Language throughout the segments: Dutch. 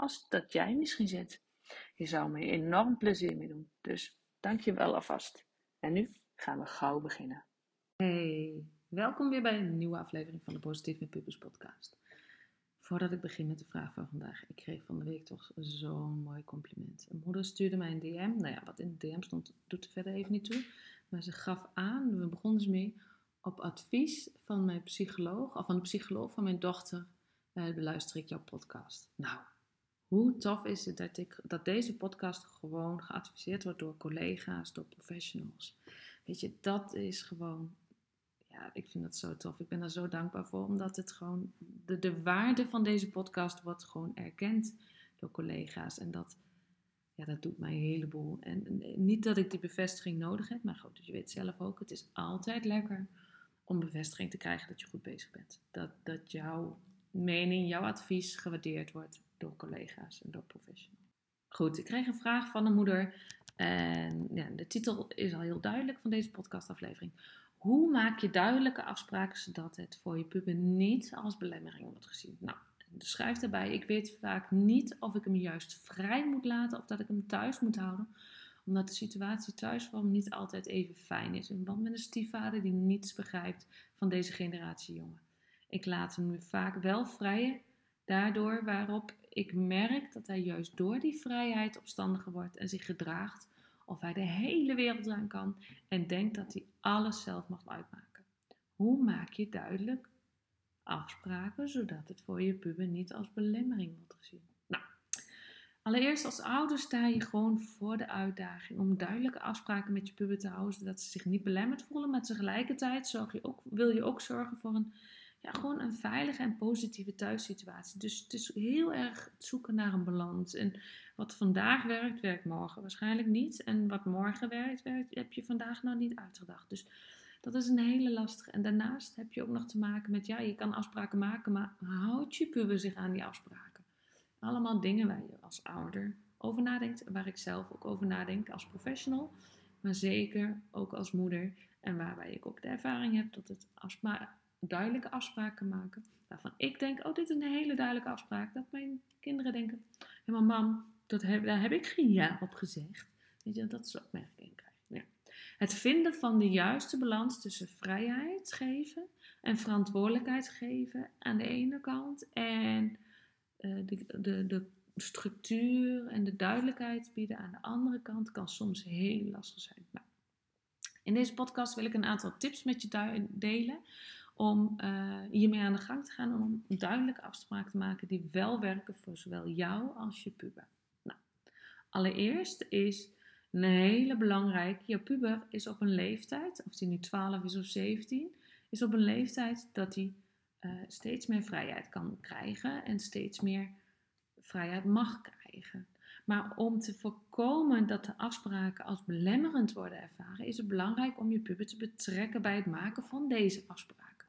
als dat jij misschien zit. Je zou me enorm plezier mee doen. Dus dank je wel alvast. En nu gaan we gauw beginnen. Hey, welkom weer bij een nieuwe aflevering van de Positief met Pupus podcast. Voordat ik begin met de vraag van vandaag, ik kreeg van de week toch zo'n mooi compliment. Een moeder stuurde mij een DM, nou ja, wat in de DM stond doet er verder even niet toe. Maar ze gaf aan, we begonnen dus mee, op advies van mijn psycholoog, of van de psycholoog van mijn dochter, uh, beluister ik jouw podcast. Nou, hoe tof is het dat, ik, dat deze podcast gewoon geadviseerd wordt door collega's, door professionals. Weet je, dat is gewoon, ja, ik vind dat zo tof. Ik ben daar zo dankbaar voor, omdat het gewoon, de, de waarde van deze podcast wordt gewoon erkend door collega's. En dat, ja, dat doet mij een heleboel. En, niet dat ik die bevestiging nodig heb, maar goed, je weet zelf ook, het is altijd lekker om bevestiging te krijgen dat je goed bezig bent. Dat, dat jouw mening, jouw advies gewaardeerd wordt door collega's en door professionals. Goed, ik kreeg een vraag van een moeder. En ja, de titel is al heel duidelijk van deze podcastaflevering. Hoe maak je duidelijke afspraken zodat het voor je puber niet als belemmering wordt gezien? Nou, schrijf daarbij: Ik weet vaak niet of ik hem juist vrij moet laten of dat ik hem thuis moet houden, omdat de situatie thuis voor hem niet altijd even fijn is. In band met een stiefvader die niets begrijpt van deze generatie jongen. Ik laat hem nu vaak wel vrij, daardoor waarop ik merk dat hij juist door die vrijheid opstandiger wordt en zich gedraagt of hij de hele wereld aan kan en denkt dat hij alles zelf mag uitmaken. Hoe maak je duidelijk afspraken zodat het voor je puber niet als belemmering wordt gezien? Nou, allereerst als ouder sta je gewoon voor de uitdaging om duidelijke afspraken met je puber te houden zodat ze zich niet belemmerd voelen, maar tegelijkertijd je ook, wil je ook zorgen voor een ja, gewoon een veilige en positieve thuissituatie. Dus het is heel erg zoeken naar een balans. En wat vandaag werkt, werkt morgen waarschijnlijk niet. En wat morgen werkt, werkt heb je vandaag nog niet uitgedacht. Dus dat is een hele lastige. En daarnaast heb je ook nog te maken met, ja, je kan afspraken maken, maar houd je puber zich aan die afspraken? Allemaal dingen waar je als ouder over nadenkt. Waar ik zelf ook over nadenk als professional. Maar zeker ook als moeder. En waarbij ik ook de ervaring heb dat het afspraken duidelijke afspraken maken. Waarvan ik denk, oh, dit is een hele duidelijke afspraak. Dat mijn kinderen denken, maar mam, dat heb, daar heb ik geen ja op gezegd. Weet je, dat is opmerking krijgen. Ja. Het vinden van de juiste balans tussen vrijheid geven en verantwoordelijkheid geven aan de ene kant. En uh, de, de, de structuur en de duidelijkheid bieden aan de andere kant kan soms heel lastig zijn. Nou, in deze podcast wil ik een aantal tips met je delen om uh, hiermee aan de gang te gaan om duidelijke afspraak te maken die wel werken voor zowel jou als je puber. Nou, allereerst is een hele belangrijke, je puber is op een leeftijd, of die nu 12 is of 17, is op een leeftijd dat hij uh, steeds meer vrijheid kan krijgen en steeds meer vrijheid mag krijgen. Maar om te voorkomen dat de afspraken als belemmerend worden ervaren, is het belangrijk om je puber te betrekken bij het maken van deze afspraken.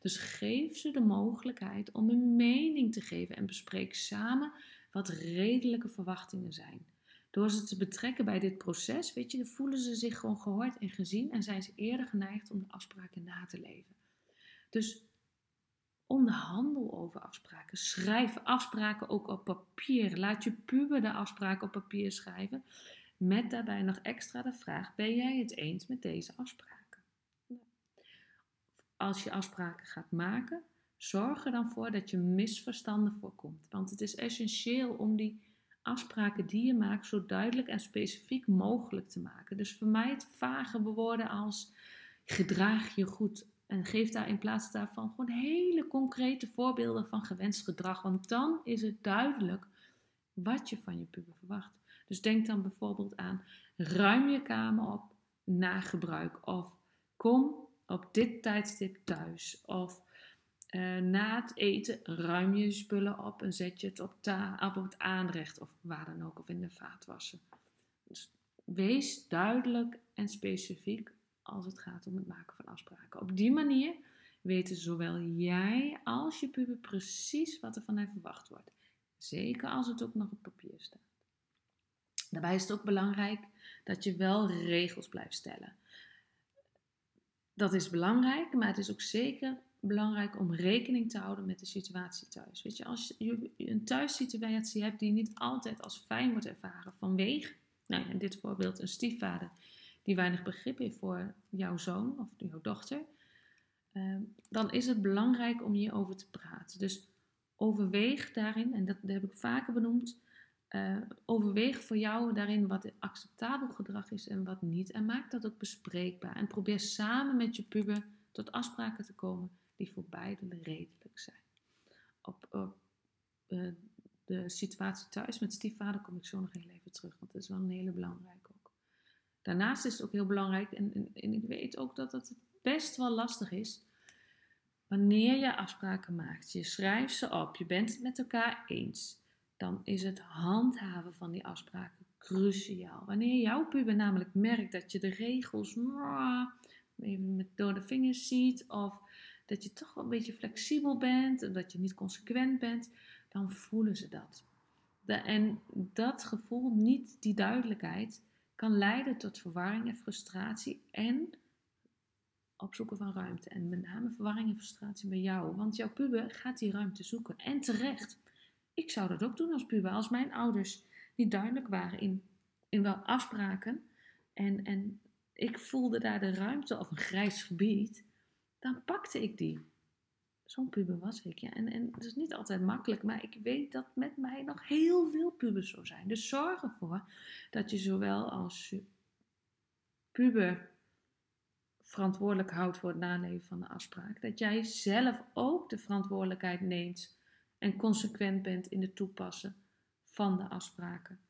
Dus geef ze de mogelijkheid om een mening te geven en bespreek samen wat redelijke verwachtingen zijn. Door ze te betrekken bij dit proces, weet je, voelen ze zich gewoon gehoord en gezien en zijn ze eerder geneigd om de afspraken na te leven. Dus onderhandel over afspraken. Schrijf afspraken ook op papier. Laat je puber de afspraken op papier schrijven. Met daarbij nog extra de vraag: ben jij het eens met deze afspraak? Als je afspraken gaat maken, zorg er dan voor dat je misverstanden voorkomt. Want het is essentieel om die afspraken die je maakt zo duidelijk en specifiek mogelijk te maken. Dus vermijd vage woorden als gedraag je goed. En geef daar in plaats daarvan gewoon hele concrete voorbeelden van gewenst gedrag. Want dan is het duidelijk wat je van je puber verwacht. Dus denk dan bijvoorbeeld aan ruim je kamer op na gebruik. Of kom op dit tijdstip thuis. Of uh, na het eten ruim je spullen op en zet je het op, op het aanrecht of waar dan ook, of in de vaatwasser. Dus wees duidelijk en specifiek als het gaat om het maken van afspraken. Op die manier weten zowel jij als je puber precies wat er van hen verwacht wordt. Zeker als het ook nog op papier staat. Daarbij is het ook belangrijk dat je wel regels blijft stellen. Dat is belangrijk, maar het is ook zeker belangrijk om rekening te houden met de situatie thuis. Weet je, als je een thuissituatie hebt die niet altijd als fijn wordt ervaren vanwege, nou in dit voorbeeld een stiefvader die weinig begrip heeft voor jouw zoon of jouw dochter, ehm, dan is het belangrijk om hierover te praten. Dus overweeg daarin, en dat, heb ik vaker benoemd, uh, overweeg voor jou daarin wat acceptabel gedrag is en wat niet. En maak dat ook bespreekbaar. En probeer samen met je puber tot afspraken te komen die voor beide redelijk zijn. Op, uh, de situatie thuis met stiefvader kom ik zo nog heel even terug, want dat is wel een hele belangrijke ook. Daarnaast is het ook heel belangrijk, en, en, ik weet ook dat het best wel lastig is, wanneer je afspraken maakt, je schrijft ze op, je bent het met elkaar eens, dan is het handhaven van die afspraken cruciaal. Wanneer jouw puber namelijk merkt dat je de regels even door de vingers ziet of dat je toch wel een beetje flexibel bent en dat je niet consequent bent, dan voelen ze dat. En dat gevoel, niet die duidelijkheid, kan leiden tot verwarring en frustratie en opzoeken van ruimte. En met name verwarring en frustratie bij jou, want jouw puber gaat die ruimte zoeken en terecht. Ik zou dat ook doen als puber, als mijn ouders niet duidelijk waren in, in wel afspraken en, en ik voelde daar de ruimte of een grijs gebied dan pakte ik die. Zo'n puber was ik, ja. En, en het is niet altijd makkelijk, maar ik weet dat met mij nog heel veel pubers zo zijn. Dus zorg ervoor dat je zowel als puber verantwoordelijk houdt voor het naleven van de afspraak. Dat jij zelf ook de verantwoordelijkheid neemt en consequent bent in het toepassen van de afspraken.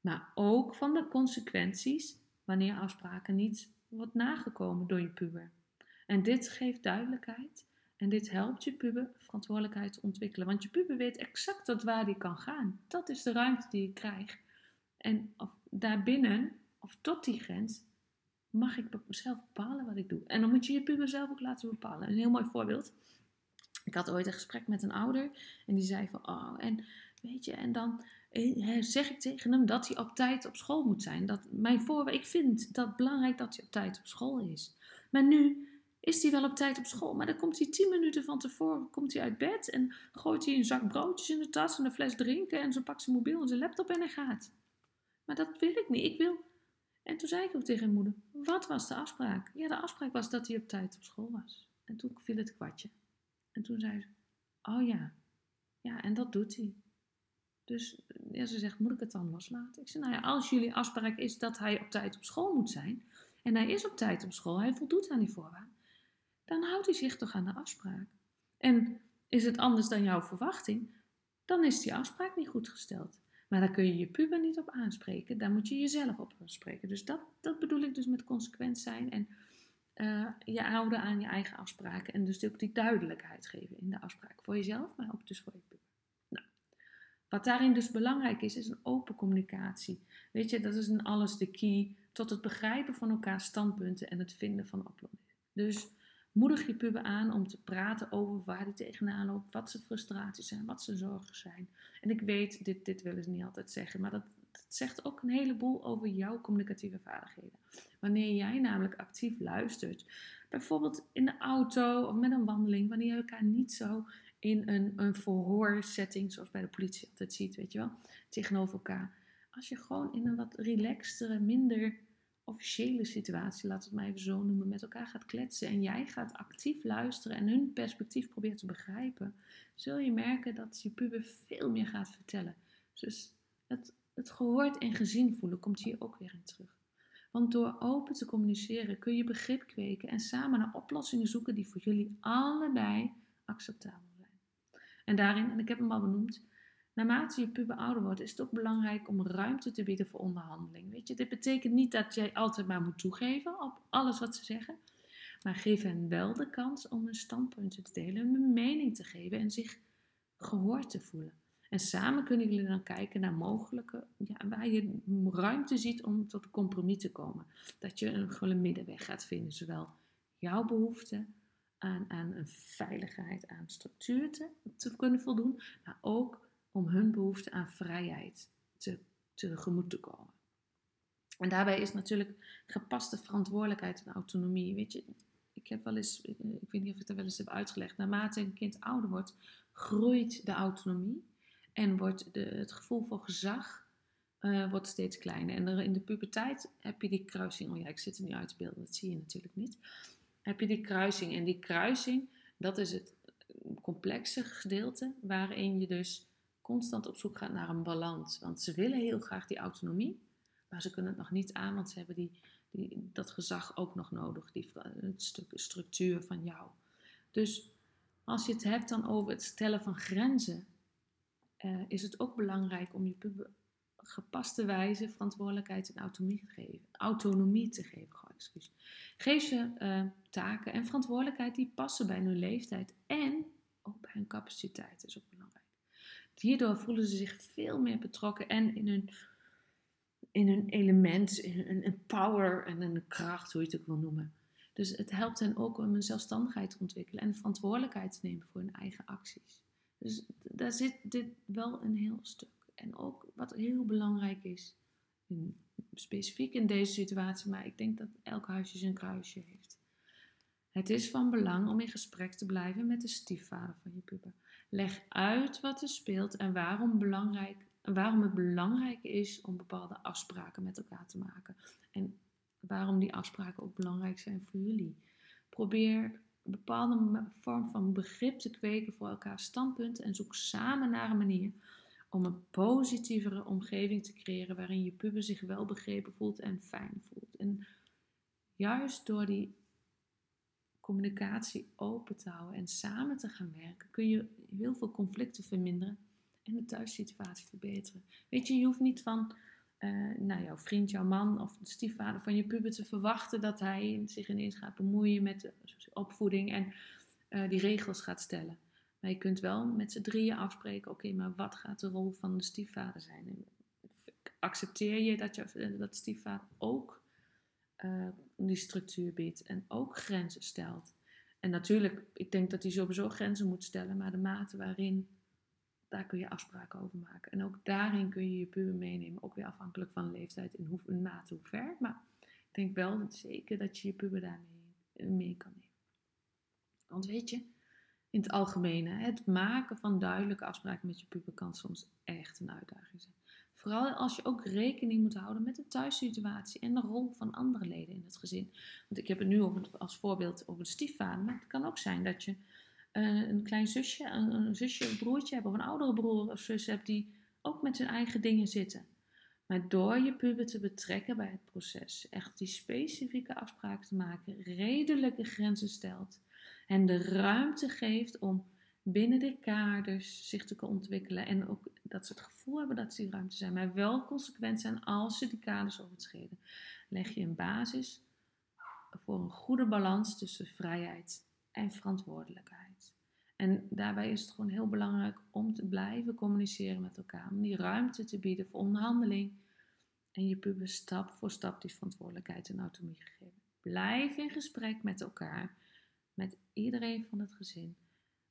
Maar ook van de consequenties wanneer afspraken niet wordt nagekomen door je puber. En dit geeft duidelijkheid en dit helpt je puber verantwoordelijkheid te ontwikkelen. Want je puber weet exact tot waar die kan gaan. Dat is de ruimte die je krijgt. En daarbinnen, of tot die grens, mag ik zelf bepalen wat ik doe. En dan moet je je puber zelf ook laten bepalen. Een heel mooi voorbeeld. Ik had ooit een gesprek met een ouder en die zei van, oh, en weet je, en dan eh, zeg ik tegen hem dat hij op tijd op school moet zijn. Dat mijn voor, ik vind dat belangrijk dat hij op tijd op school is. Maar nu is hij wel op tijd op school. Maar dan komt hij tien minuten van tevoren komt hij uit bed en gooit hij een zak broodjes in de tas en een fles drinken en zo pakt zijn mobiel en zijn laptop en hij gaat. Maar dat wil ik niet. Ik wil. En toen zei ik ook tegen mijn moeder: Wat was de afspraak? Ja, de afspraak was dat hij op tijd op school was. En toen viel het kwartje. En toen zei ze: Oh ja, ja, en dat doet hij. Dus ja, ze zegt: Moet ik het dan loslaten? Ik zei: Nou ja, als jullie afspraak is dat hij op tijd op school moet zijn. En hij is op tijd op school, hij voldoet aan die voorwaarden dan houdt hij zich toch aan de afspraak. En is het anders dan jouw verwachting, dan is die afspraak niet goed gesteld. Maar daar kun je je puber niet op aanspreken, daar moet je jezelf op aanspreken. Dus dat, dat bedoel ik dus met consequent zijn en uh, je houden aan je eigen afspraken. En dus ook die duidelijkheid geven in de afspraak. Voor jezelf, maar ook dus voor je puber. Nou, wat daarin dus belangrijk is, is een open communicatie. Weet je, dat is in alles de key tot het begrijpen van elkaar standpunten en het vinden van oplossingen. Dus Moedig je puber aan om te praten over waar hij tegenaan loopt, wat zijn frustraties zijn, wat zijn zorgen zijn. En ik weet, dit, dit willen ze niet altijd zeggen, maar dat, dat zegt ook een heleboel over jouw communicatieve vaardigheden. Wanneer jij namelijk actief luistert, bijvoorbeeld in de auto of met een wandeling, wanneer je elkaar niet zo in een, een verhoorsetting, zoals bij de politie altijd ziet, weet je wel, tegenover elkaar. Als je gewoon in een wat relaxtere, minder officiële situatie, laat het maar even zo noemen, met elkaar gaat kletsen en jij gaat actief luisteren en hun perspectief probeert te begrijpen, zul je merken dat je puber veel meer gaat vertellen. Dus het, het gehoord en gezien voelen komt hier ook weer in terug. Want door open te communiceren kun je begrip kweken en samen naar oplossingen zoeken die voor jullie allebei acceptabel zijn. En daarin, en ik heb hem al benoemd, naarmate je puber ouder wordt, is het ook belangrijk om ruimte te bieden voor onderhandeling. Weet je, dit betekent niet dat jij altijd maar moet toegeven op alles wat ze zeggen, maar geef hen wel de kans om hun standpunten te delen, hun mening te geven en zich gehoord te voelen. En samen kunnen jullie dan kijken naar mogelijke, ja, waar je ruimte ziet om tot een compromis te komen. Dat je een, middenweg gaat vinden, zowel jouw behoefte aan, aan een veiligheid, aan structuur te, te kunnen voldoen, maar ook om hun behoefte aan vrijheid te, tegemoet te komen. En daarbij is natuurlijk gepaste verantwoordelijkheid en autonomie. Weet je, ik heb wel eens, ik weet niet of ik het wel eens heb uitgelegd, naarmate een kind ouder wordt, groeit de autonomie en wordt het gevoel voor gezag uh, wordt steeds kleiner. En in de puberteit heb je die kruising, oh ja, ik zit er nu uit te beelden, dat zie je natuurlijk niet. Heb je die kruising en die kruising, dat is het complexe gedeelte waarin je dus constant op zoek gaat naar een balans. Want ze willen heel graag die autonomie, maar ze kunnen het nog niet aan, want ze hebben die, die, dat gezag ook nog nodig, die, het stuk structuur van jou. Dus als je het hebt dan over het stellen van grenzen, uh, is het ook belangrijk om je puber gepaste wijze verantwoordelijkheid en autonomie te geven. Autonomie te geven. Geef ze uh, taken en verantwoordelijkheid die passen bij hun leeftijd en ook bij hun capaciteit. Is ook belangrijk. Hierdoor voelen ze zich veel meer betrokken en in hun, in hun element, in een power en een kracht, hoe je het ook wil noemen. Dus het helpt hen ook om een zelfstandigheid te ontwikkelen en verantwoordelijkheid te nemen voor hun eigen acties. Dus daar zit dit wel een heel stuk. En ook wat heel belangrijk is, specifiek in deze situatie, maar ik denk dat elk huisje zijn kruisje heeft. Het is van belang om in gesprek te blijven met de stiefvader van je puber. Leg uit wat er speelt en waarom, belangrijk, waarom het belangrijk is om bepaalde afspraken met elkaar te maken. En waarom die afspraken ook belangrijk zijn voor jullie. Probeer bepaalde vorm van begrip te kweken voor elkaar standpunten en zoek samen naar een manier om een positievere omgeving te creëren waarin je puber zich wel begrepen voelt en fijn voelt. En juist door die communicatie open te houden en samen te gaan werken, kun je heel veel conflicten verminderen en de thuissituatie verbeteren. Weet je, je hoeft niet van uh, nou, jouw vriend, jouw man of de stiefvader van je puber te verwachten dat hij zich ineens gaat bemoeien met de opvoeding en uh, die regels gaat stellen. Maar je kunt wel met z'n drieën afspreken, oké, maar wat gaat de rol van de stiefvader zijn? Accepteer je dat, je, dat stiefvader ook die structuur biedt en ook grenzen stelt? En natuurlijk, ik denk dat hij sowieso grenzen moet stellen, maar de mate waarin daar kun je afspraken over maken. En ook daarin kun je je puber meenemen. Ook weer afhankelijk van de leeftijd en hoe, in mate hoe ver. Maar ik denk wel dat zeker dat je je puber daarmee eh, mee kan nemen. Want weet je, in het algemeen, het maken van duidelijke afspraken met je puber kan soms echt een uitdaging zijn. Vooral als je ook rekening moet houden met de thuissituatie en de rol van andere leden in het gezin. Want ik heb het nu als voorbeeld over de stiefvader, maar het kan ook zijn dat je uh, een klein zusje, een, een zusje of broertje hebt, of een oudere broer of zus hebt, die ook met hun eigen dingen zitten. Maar door je puber te betrekken bij het proces, echt die specifieke afspraken te maken, redelijke grenzen stelt en de ruimte geeft om binnen de kaders zich te kunnen ontwikkelen en ook dat ze het gevoel hebben dat ze die ruimte zijn, maar wel consequent zijn als ze die kaders overschreden, leg je een basis voor een goede balans tussen vrijheid en verantwoordelijkheid. En daarbij is het gewoon heel belangrijk om te blijven communiceren met elkaar. Om die ruimte te bieden voor onderhandeling. En je puber stap voor stap die verantwoordelijkheid en autonomie gegeven. Blijf in gesprek met elkaar. Met iedereen van het gezin.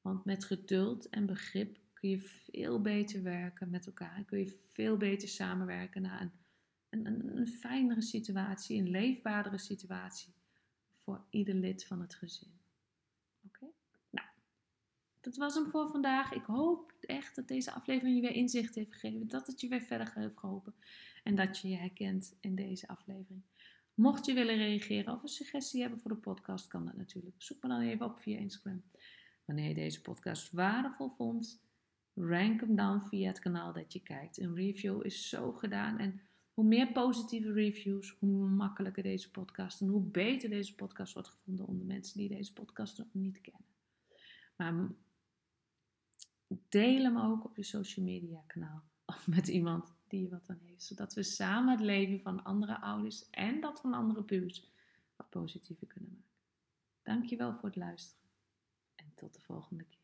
Want met geduld en begrip kun je veel beter werken met elkaar. Kun je veel beter samenwerken naar een, een, een fijnere situatie, een leefbaardere situatie voor ieder lid van het gezin. Dat was hem voor vandaag. Ik hoop echt dat deze aflevering je weer inzicht heeft gegeven. Dat het je weer verder heeft geholpen. En dat je je herkent in deze aflevering. Mocht je willen reageren of een suggestie hebben voor de podcast, kan dat natuurlijk. Zoek me dan even op via Instagram. Wanneer je deze podcast waardevol vond, rank hem dan via het kanaal dat je kijkt. Een review is zo gedaan en hoe meer positieve reviews, hoe makkelijker deze podcast en hoe beter deze podcast wordt gevonden onder mensen die deze podcast nog niet kennen. Maar Deel hem ook op je social media kanaal of met iemand die je wat aan heeft. Zodat we samen het leven van andere ouders en dat van andere buurt wat positiever kunnen maken. Dankjewel voor het luisteren en tot de volgende keer.